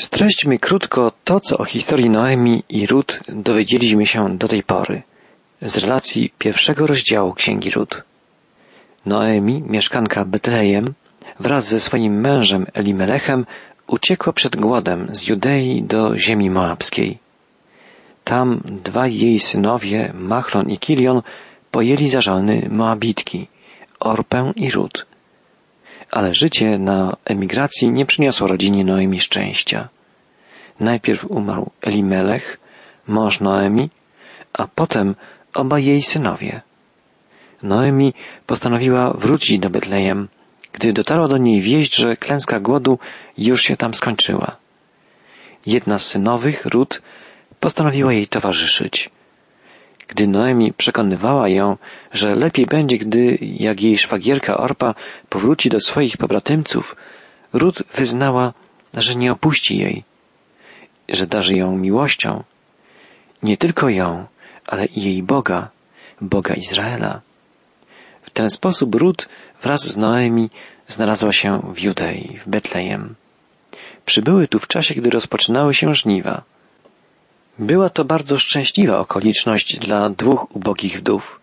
Streśćmy krótko to, co o historii Noemi i Rut dowiedzieliśmy się do tej pory z relacji pierwszego rozdziału Księgi Rut. Noemi, mieszkanka Betlejem, wraz ze swoim mężem Elimelechem uciekła przed głodem z Judei do ziemi moabskiej. Tam dwaj jej synowie, Machlon i Kilion, pojęli za żony Moabitki, Orpę i Rut. Ale życie na emigracji nie przyniosło rodzinie Noemi szczęścia. Najpierw umarł Elimelech, mąż Noemi, a potem obaj jej synowie. Noemi postanowiła wrócić do Betlejem, gdy dotarła do niej wieść, że klęska głodu już się tam skończyła. Jedna z synowych, Rut, postanowiła jej towarzyszyć. Gdy Noemi przekonywała ją, że lepiej będzie, gdy, jak jej szwagierka Orpa powróci do swoich pobratymców, Rut wyznała, że nie opuści jej, że darzy ją miłością. Nie tylko ją, ale i jej Boga, Boga Izraela. W ten sposób Rut wraz z Noemi znalazła się w Judei, w Betlejem. Przybyły tu w czasie, gdy rozpoczynały się żniwa. Była to bardzo szczęśliwa okoliczność dla dwóch ubogich wdów.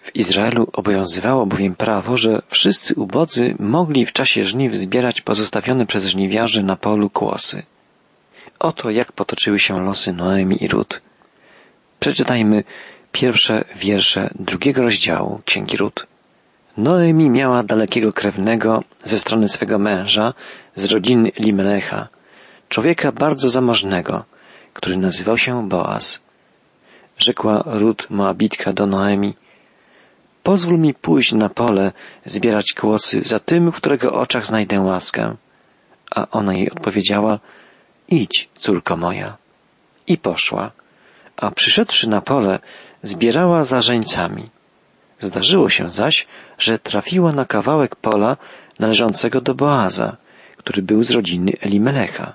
W Izraelu obowiązywało bowiem prawo, że wszyscy ubodzy mogli w czasie żniw zbierać pozostawione przez żniwiarzy na polu kłosy. Oto jak potoczyły się losy Noemi i Rut. Przeczytajmy pierwsze wiersze drugiego rozdziału Księgi Rut. Noemi miała dalekiego krewnego ze strony swego męża, z rodziny Limelecha, człowieka bardzo zamożnego, który nazywał się Boaz. Rzekła Rut Moabitka do Noemi, pozwól mi pójść na pole, zbierać kłosy za tym, w którego oczach znajdę łaskę. A ona jej odpowiedziała, idź, córko moja. I poszła, a przyszedłszy na pole, zbierała za żeńcami. Zdarzyło się zaś, że trafiła na kawałek pola należącego do Boaza, który był z rodziny Elimelecha.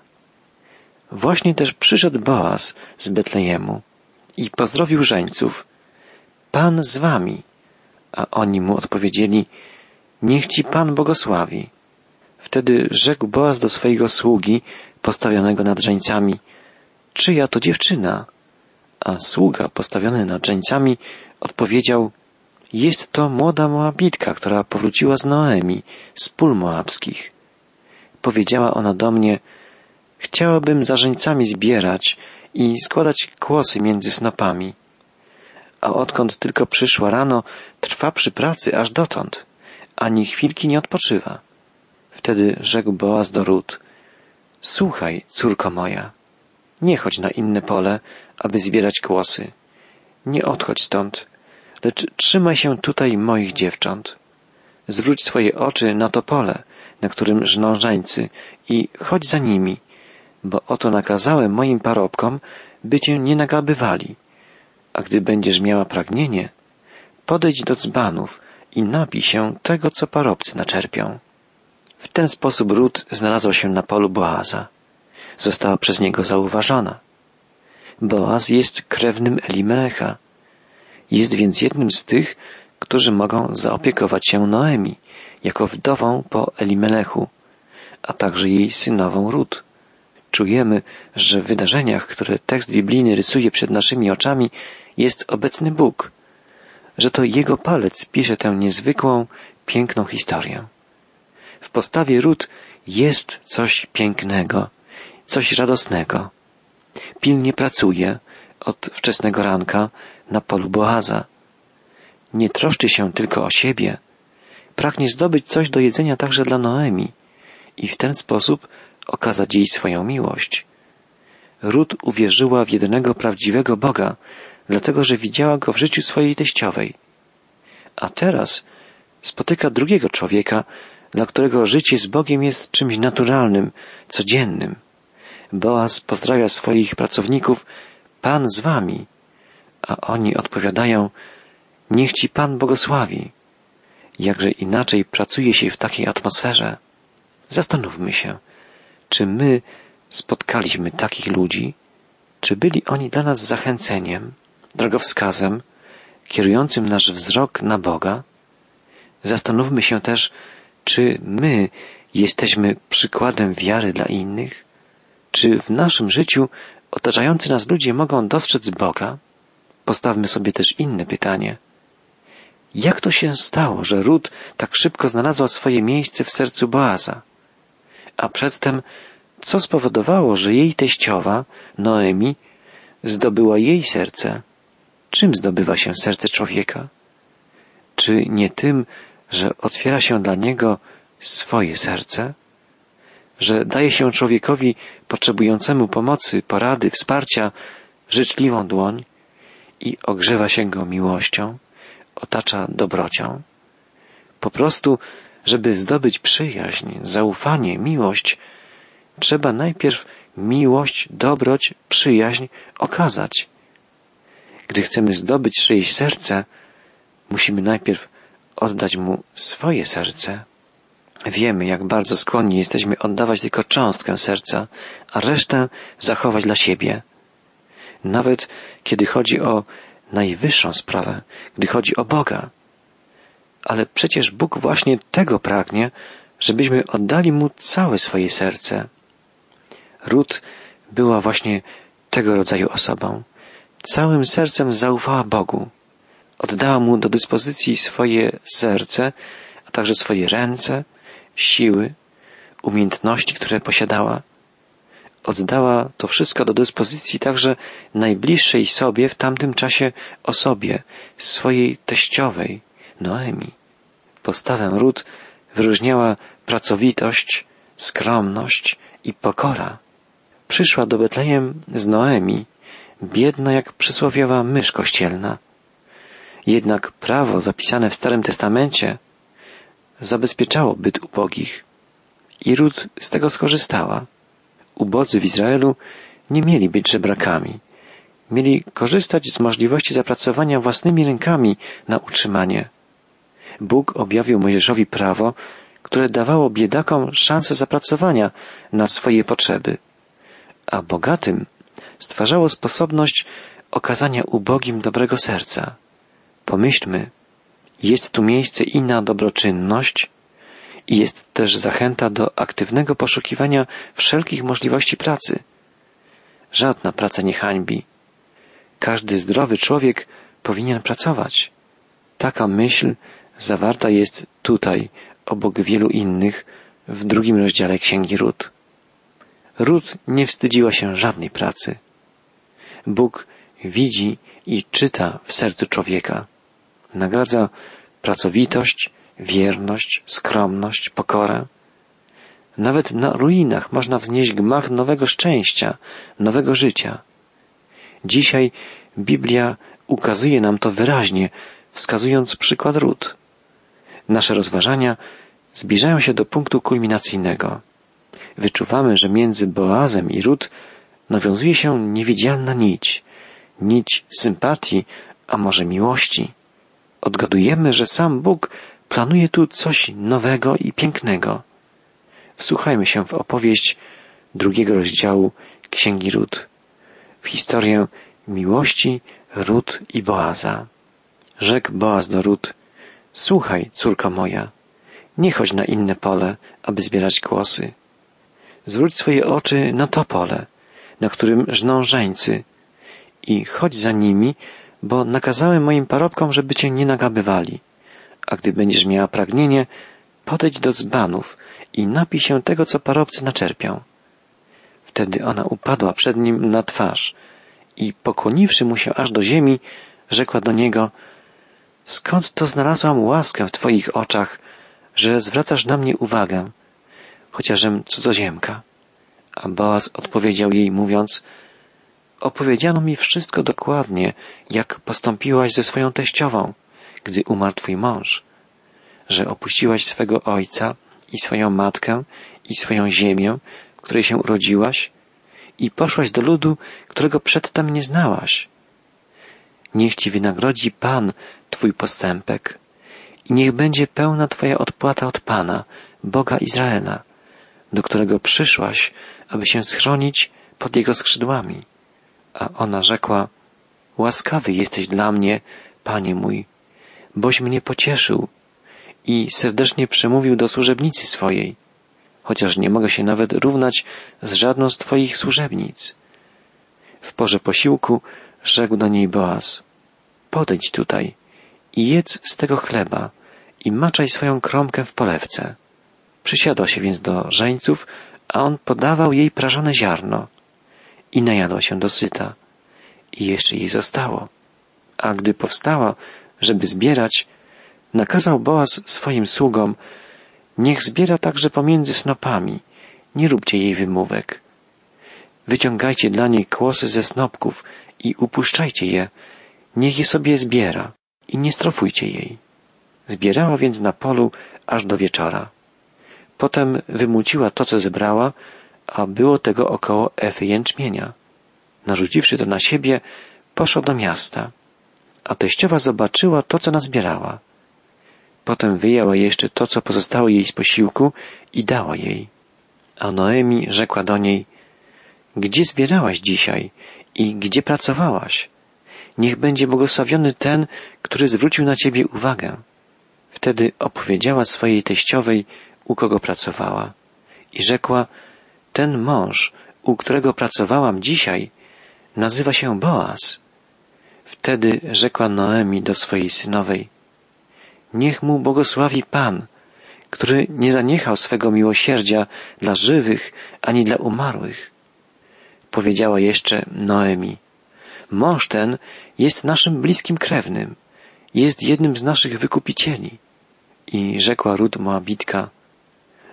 Właśnie też przyszedł Boaz z Betlejemu i pozdrowił żeńców. Pan z wami. A oni mu odpowiedzieli, niech ci Pan błogosławi. Wtedy rzekł Boaz do swojego sługi, postawionego nad żeńcami, czyja to dziewczyna? A sługa postawiony nad żeńcami odpowiedział, jest to młoda Moabitka, która powróciła z Noemi, z pól moabskich. Powiedziała ona do mnie, chciałabym za żeńcami zbierać i składać kłosy między snopami. A odkąd tylko przyszła rano, trwa przy pracy aż dotąd, ani chwilki nie odpoczywa. Wtedy rzekł Boaz do Rut, słuchaj, córko moja, nie chodź na inne pole, aby zbierać kłosy. Nie odchodź stąd, lecz trzymaj się tutaj moich dziewcząt. Zwróć swoje oczy na to pole, na którym żną żeńcy i chodź za nimi, bo oto nakazałem moim parobkom, by cię nie nagabywali. A gdy będziesz miała pragnienie, podejdź do dzbanów i napij się tego, co parobcy naczerpią. W ten sposób Rut znalazła się na polu Boaza. Została przez niego zauważona. Boaz jest krewnym Elimelecha, jest więc jednym z tych, którzy mogą zaopiekować się Noemi, jako wdową po Elimelechu, a także jej synową Rut. Czujemy, że w wydarzeniach, które tekst biblijny rysuje przed naszymi oczami, jest obecny Bóg, że to Jego palec pisze tę niezwykłą, piękną historię. W postawie Rut jest coś pięknego, coś radosnego. Pilnie pracuje od wczesnego ranka na polu Boaza. Nie troszczy się tylko o siebie, pragnie zdobyć coś do jedzenia także dla Noemi i w ten sposób okazać jej swoją miłość. Rut uwierzyła w jedynego prawdziwego Boga, dlatego że widziała go w życiu swojej teściowej. A teraz spotyka drugiego człowieka, dla którego życie z Bogiem jest czymś naturalnym, codziennym. Boaz pozdrawia swoich pracowników, Pan z wami, a oni odpowiadają, niech ci Pan błogosławi. Jakże inaczej pracuje się w takiej atmosferze? Zastanówmy się, czy my spotkaliśmy takich ludzi, czy byli oni dla nas zachęceniem, drogowskazem, kierującym nasz wzrok na Boga? Zastanówmy się też, czy my jesteśmy przykładem wiary dla innych? Czy w naszym życiu otaczający nas ludzie mogą dostrzec Boga? Postawmy sobie też inne pytanie. Jak to się stało, że Rut tak szybko znalazła swoje miejsce w sercu Boaza? A przedtem, co spowodowało, że jej teściowa, Noemi, zdobyła jej serce? Czym zdobywa się serce człowieka? Czy nie tym, że otwiera się dla niego swoje serce? Że daje się człowiekowi potrzebującemu pomocy, porady, wsparcia, życzliwą dłoń i ogrzewa się go miłością, otacza dobrocią? Po prostu, żeby zdobyć przyjaźń, zaufanie, miłość, trzeba najpierw miłość, dobroć, przyjaźń okazać. Gdy chcemy zdobyć czyjeś serce, musimy najpierw oddać mu swoje serce. Wiemy, jak bardzo skłonni jesteśmy oddawać tylko cząstkę serca, a resztę zachować dla siebie. Nawet kiedy chodzi o najwyższą sprawę, gdy chodzi o Boga. Ale przecież Bóg właśnie tego pragnie, żebyśmy oddali Mu całe swoje serce. Ród była właśnie tego rodzaju osobą. Całym sercem zaufała Bogu. Oddała Mu do dyspozycji swoje serce, a także swoje ręce, siły, umiejętności, które posiadała. Oddała to wszystko do dyspozycji także najbliższej sobie w tamtym czasie osobie, swojej teściowej, Noemi. Postawę Ród wyróżniała pracowitość, skromność i pokora. Przyszła do Betlejem z Noemi, biedna jak przysłowiowa mysz kościelna. Jednak prawo zapisane w Starym Testamencie zabezpieczało byt ubogich i Ród z tego skorzystała. Ubodzy w Izraelu nie mieli być żebrakami. Mieli korzystać z możliwości zapracowania własnymi rękami na utrzymanie. Bóg objawił Mojżeszowi prawo, które dawało biedakom szansę zapracowania na swoje potrzeby, a bogatym stwarzało sposobność okazania ubogim dobrego serca. Pomyślmy, jest tu miejsce i na dobroczynność, i jest też zachęta do aktywnego poszukiwania wszelkich możliwości pracy. Żadna praca nie hańbi. Każdy zdrowy człowiek powinien pracować. Taka myśl zawarta jest tutaj, obok wielu innych, w drugim rozdziale Księgi Ród. Ród nie wstydziła się żadnej pracy. Bóg widzi i czyta w sercu człowieka. Nagradza pracowitość, wierność, skromność, pokorę. Nawet na ruinach można wznieść gmach nowego szczęścia, nowego życia. Dzisiaj Biblia ukazuje nam to wyraźnie, wskazując przykład ród. Nasze rozważania zbliżają się do punktu kulminacyjnego. Wyczuwamy, że między Boazem i Ród nawiązuje się niewidzialna nić, nić sympatii, a może miłości. Odgadujemy, że sam Bóg planuje tu coś nowego i pięknego. Wsłuchajmy się w opowieść drugiego rozdziału Księgi Ród, w historię miłości Ród i Boaza. Rzekł Boaz do Ród, słuchaj, córko moja, nie chodź na inne pole, aby zbierać głosy. Zwróć swoje oczy na to pole, na którym żną żeńcy i chodź za nimi, bo nakazałem moim parobkom, żeby cię nie nagabywali. A gdy będziesz miała pragnienie, podejdź do dzbanów i napij się tego, co parobcy naczerpią. Wtedy ona upadła przed nim na twarz i pokłoniwszy mu się aż do ziemi, rzekła do niego, skąd to znalazłam łaskę w twoich oczach, że zwracasz na mnie uwagę, chociażem cudzoziemka? A Boaz odpowiedział jej, mówiąc, opowiedziano mi wszystko dokładnie, jak postąpiłaś ze swoją teściową, gdy umarł twój mąż, że opuściłaś swego ojca i swoją matkę i swoją ziemię, w której się urodziłaś i poszłaś do ludu, którego przedtem nie znałaś. Niech ci wynagrodzi Pan twój postępek i niech będzie pełna twoja odpłata od Pana, Boga Izraela, do którego przyszłaś, aby się schronić pod jego skrzydłami. A ona rzekła, łaskawy jesteś dla mnie, Panie mój, boś mnie pocieszył i serdecznie przemówił do służebnicy swojej. chociaż nie mogę się nawet równać z żadną z Twoich służebnic. W porze posiłku rzekł do niej Boaz, podejdź tutaj i jedz z tego chleba i maczaj swoją kromkę w polewce. Przysiadła się więc do żeńców, a on podawał jej prażone ziarno i najadła się dosyta i jeszcze jej zostało. A gdy powstała, żeby zbierać, nakazał Boaz swoim sługom, niech zbiera także pomiędzy snopami, nie róbcie jej wymówek. Wyciągajcie dla niej kłosy ze snopków i upuszczajcie je, niech je sobie zbiera i nie strofujcie jej. Zbierała więc na polu aż do wieczora. Potem wymuciła to, co zebrała, a było tego około efy jęczmienia. Narzuciwszy to na siebie, poszła do miasta, a teściowa zobaczyła to, co nazbierała. Potem wyjęła jeszcze to, co pozostało jej z posiłku i dała jej. A Noemi rzekła do niej, gdzie zbierałaś dzisiaj i gdzie pracowałaś? Niech będzie błogosławiony ten, który zwrócił na ciebie uwagę. Wtedy opowiedziała swojej teściowej, u kogo pracowała. I rzekła, ten mąż, u którego pracowałam dzisiaj, nazywa się Boaz. Wtedy rzekła Noemi do swojej synowej, niech mu błogosławi Pan, który nie zaniechał swego miłosierdzia dla żywych ani dla umarłych. Powiedziała jeszcze Noemi, mąż ten jest naszym bliskim krewnym, jest jednym z naszych wykupicieli. I rzekła Rut Moabitka,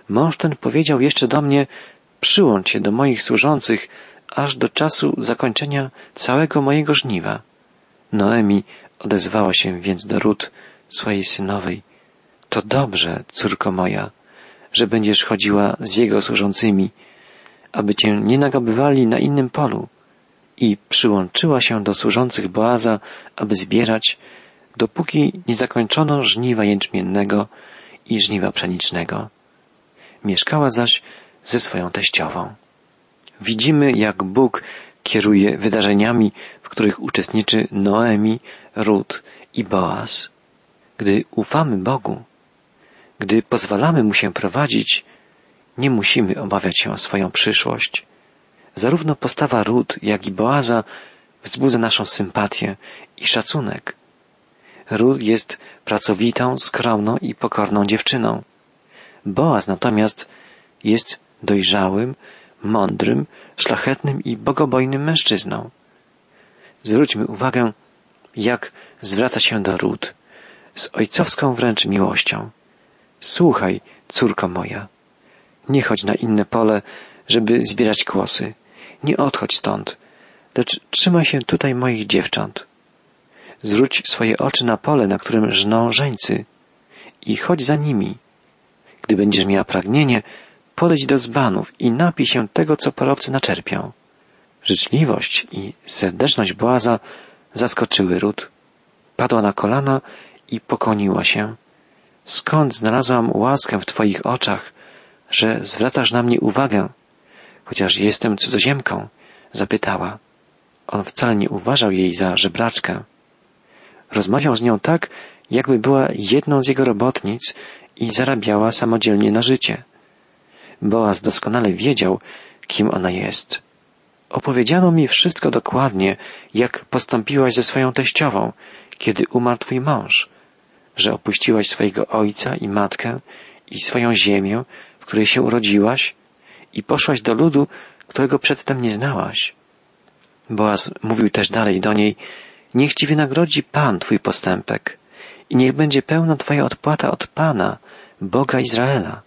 mąż ten powiedział jeszcze do mnie, przyłącz się do moich służących, aż do czasu zakończenia całego mojego żniwa. Noemi odezwała się więc do Rut, swojej synowej. To dobrze, córko moja, że będziesz chodziła z jego służącymi, aby cię nie nagabywali na innym polu. I przyłączyła się do służących Boaza, aby zbierać, dopóki nie zakończono żniwa jęczmiennego i żniwa pszenicznego. Mieszkała zaś ze swoją teściową. Widzimy, jak Bóg kieruje wydarzeniami, w których uczestniczy Noemi, Rut i Boaz. Gdy ufamy Bogu, gdy pozwalamy Mu się prowadzić, nie musimy obawiać się o swoją przyszłość. Zarówno postawa Rut, jak i Boaza wzbudza naszą sympatię i szacunek. Rut jest pracowitą, skromną i pokorną dziewczyną. Boaz natomiast jest dojrzałym, mądrym, szlachetnym i bogobojnym mężczyzną. Zwróćmy uwagę, jak zwraca się do Rut, z ojcowską wręcz miłością. Słuchaj, córko moja, nie chodź na inne pole, żeby zbierać kłosy. Nie odchodź stąd, lecz trzymaj się tutaj moich dziewcząt. Zwróć swoje oczy na pole, na którym żną żeńcy i chodź za nimi. Gdy będziesz miała pragnienie, podejdź do zbanów i napij się tego, co porobcy naczerpią. Życzliwość i serdeczność Boaza zaskoczyły Rut. Padła na kolana i pokoniła się. Skąd znalazłam łaskę w Twoich oczach, że zwracasz na mnie uwagę, chociaż jestem cudzoziemką? zapytała. On wcale nie uważał jej za żebraczkę. Rozmawiał z nią tak, jakby była jedną z jego robotnic i zarabiała samodzielnie na życie. Boaz doskonale wiedział, kim ona jest. Opowiedziano mi wszystko dokładnie, jak postąpiłaś ze swoją teściową, kiedy umarł twój mąż, że opuściłaś swojego ojca i matkę i swoją ziemię, której się urodziłaś i poszłaś do ludu, którego przedtem nie znałaś. Boaz mówił też dalej do niej, niech ci wynagrodzi Pan twój postępek i niech będzie pełna twoja odpłata od Pana, Boga Izraela,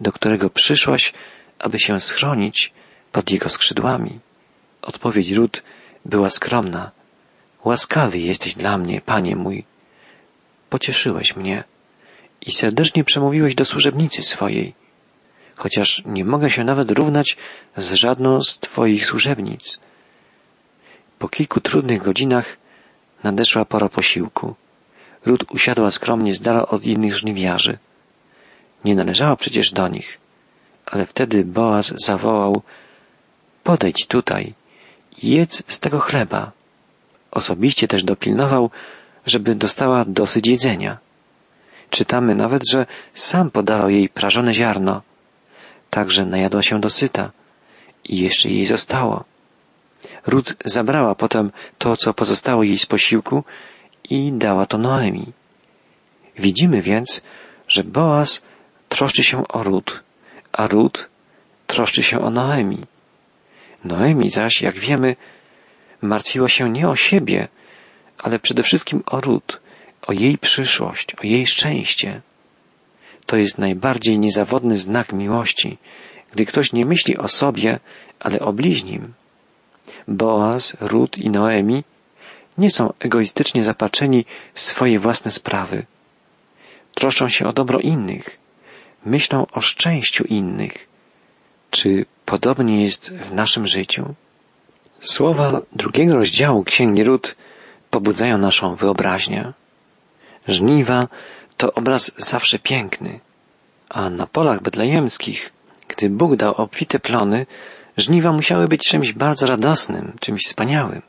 do którego przyszłaś, aby się schronić pod jego skrzydłami. Odpowiedź Rut była skromna. Łaskawy jesteś dla mnie, Panie mój. Pocieszyłeś mnie i serdecznie przemówiłeś do służebnicy swojej, chociaż nie mogę się nawet równać z żadną z Twoich służebnic. Po kilku trudnych godzinach nadeszła pora posiłku. Rut usiadła skromnie z dala od innych żniwiarzy. Nie należała przecież do nich, ale wtedy Boaz zawołał Podejdź tutaj i jedz z tego chleba. Osobiście też dopilnował, żeby dostała dosyć jedzenia. Czytamy nawet, że sam podawał jej prażone ziarno. Także najadła się dosyta i jeszcze jej zostało. Ród zabrała potem to, co pozostało jej z posiłku i dała to Noemi. Widzimy więc, że Boaz troszczy się o Ród, a Ród troszczy się o Noemi. Noemi zaś, jak wiemy, martwiła się nie o siebie, ale przede wszystkim o Ród, o jej przyszłość, o jej szczęście. To jest najbardziej niezawodny znak miłości, gdy ktoś nie myśli o sobie, ale o bliźnim. Boaz, Ród i Noemi nie są egoistycznie zapatrzeni w swoje własne sprawy. Troszczą się o dobro innych, myślą o szczęściu innych. Czy podobnie jest w naszym życiu? Słowa drugiego rozdziału Księgi Ród pobudzają naszą wyobraźnię. Żniwa to obraz zawsze piękny, a na polach betlejemskich, gdy Bóg dał obfite plony, żniwa musiały być czymś bardzo radosnym, czymś wspaniałym.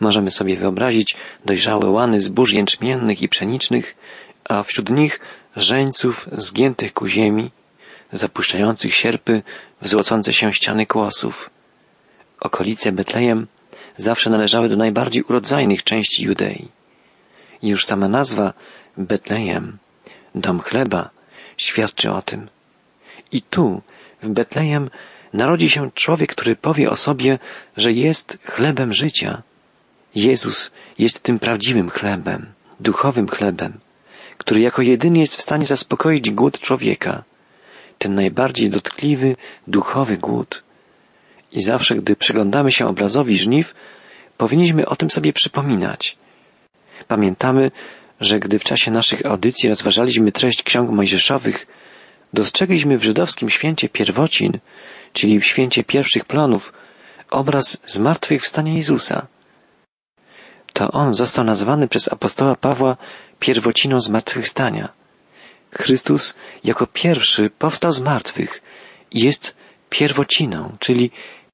Możemy sobie wyobrazić dojrzałe łany zbóż jęczmiennych i pszenicznych, a wśród nich żeńców zgiętych ku ziemi, zapuszczających sierpy w złocące się ściany kłosów. Okolice Betlejem zawsze należały do najbardziej urodzajnych części Judei. Już sama nazwa Betlejem, dom chleba, świadczy o tym. I tu, w Betlejem, narodzi się człowiek, który powie o sobie, że jest chlebem życia. Jezus jest tym prawdziwym chlebem, duchowym chlebem, który jako jedyny jest w stanie zaspokoić głód człowieka, ten najbardziej dotkliwy, duchowy głód. I zawsze, gdy przyglądamy się obrazowi żniw, powinniśmy o tym sobie przypominać. Pamiętamy, że gdy w czasie naszych audycji rozważaliśmy treść ksiąg mojżeszowych, dostrzegliśmy w żydowskim święcie pierwocin, czyli w święcie pierwszych plonów, obraz zmartwychwstania Jezusa. To on został nazwany przez apostoła Pawła pierwociną zmartwychwstania. Chrystus jako pierwszy powstał z martwych i jest pierwociną, czyli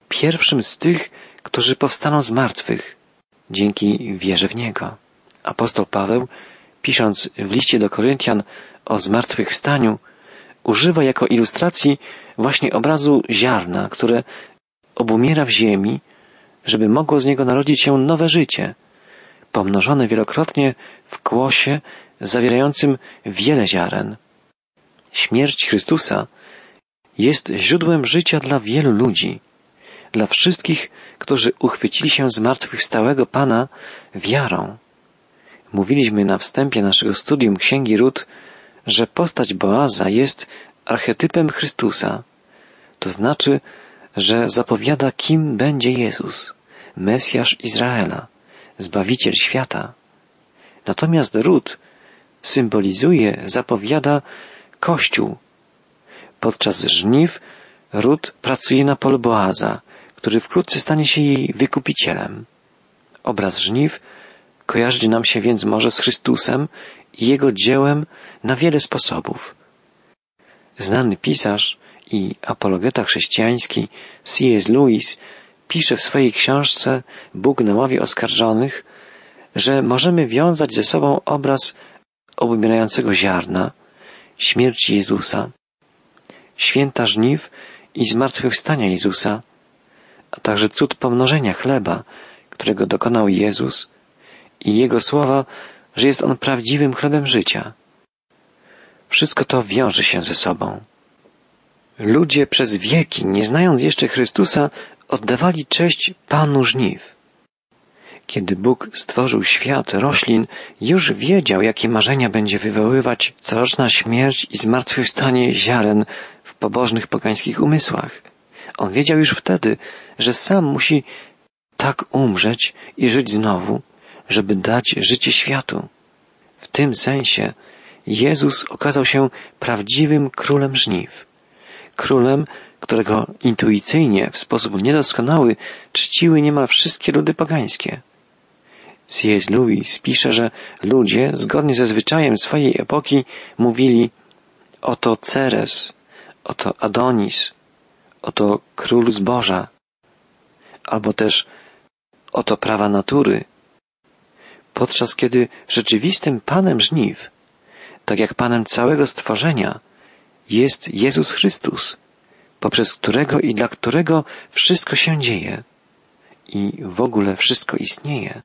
pierwszym z tych, którzy powstaną z martwych dzięki wierze w Niego. Apostoł Paweł, pisząc w liście do Koryntian o zmartwychwstaniu, używa jako ilustracji właśnie obrazu ziarna, które obumiera w ziemi, żeby mogło z niego narodzić się nowe życie, pomnożone wielokrotnie w kłosie zawierającym wiele ziaren. Śmierć Chrystusa jest źródłem życia dla wielu ludzi, dla wszystkich, którzy uchwycili się zmartwychwstałego Pana wiarą. Mówiliśmy na wstępie naszego studium Księgi Ród, że postać Boaza jest archetypem Chrystusa. To znaczy, że zapowiada, kim będzie Jezus, Mesjasz Izraela, Zbawiciel świata. Natomiast Ród symbolizuje, zapowiada Kościół. Podczas żniw Ród pracuje na polu Boaza, który wkrótce stanie się jej wykupicielem. Obraz żniw kojarzy nam się więc może z Chrystusem i Jego dziełem na wiele sposobów. Znany pisarz i apologeta chrześcijański C.S. Lewis pisze w swojej książce Bóg na ławie oskarżonych, że możemy wiązać ze sobą obraz obumierającego ziarna, śmierci Jezusa, święta żniw i zmartwychwstania Jezusa, a także cud pomnożenia chleba, którego dokonał Jezus i Jego słowa, że jest On prawdziwym chlebem życia. Wszystko to wiąże się ze sobą. Ludzie przez wieki, nie znając jeszcze Chrystusa, oddawali cześć Panu żniw. Kiedy Bóg stworzył świat roślin, już wiedział, jakie marzenia będzie wywoływać coroczna śmierć i zmartwychwstanie ziaren w pobożnych pogańskich umysłach. On wiedział już wtedy, że sam musi tak umrzeć i żyć znowu, żeby dać życie światu. W tym sensie Jezus okazał się prawdziwym królem żniw. Królem, którego intuicyjnie, w sposób niedoskonały, czciły niemal wszystkie ludy pogańskie. C.S. Lewis pisze, że ludzie, zgodnie ze zwyczajem swojej epoki, mówili oto Ceres, oto Adonis, oto król zboża, albo też oto prawa natury, podczas kiedy rzeczywistym Panem żniw, tak jak Panem całego stworzenia, jest Jezus Chrystus, poprzez którego i dla którego wszystko się dzieje i w ogóle wszystko istnieje.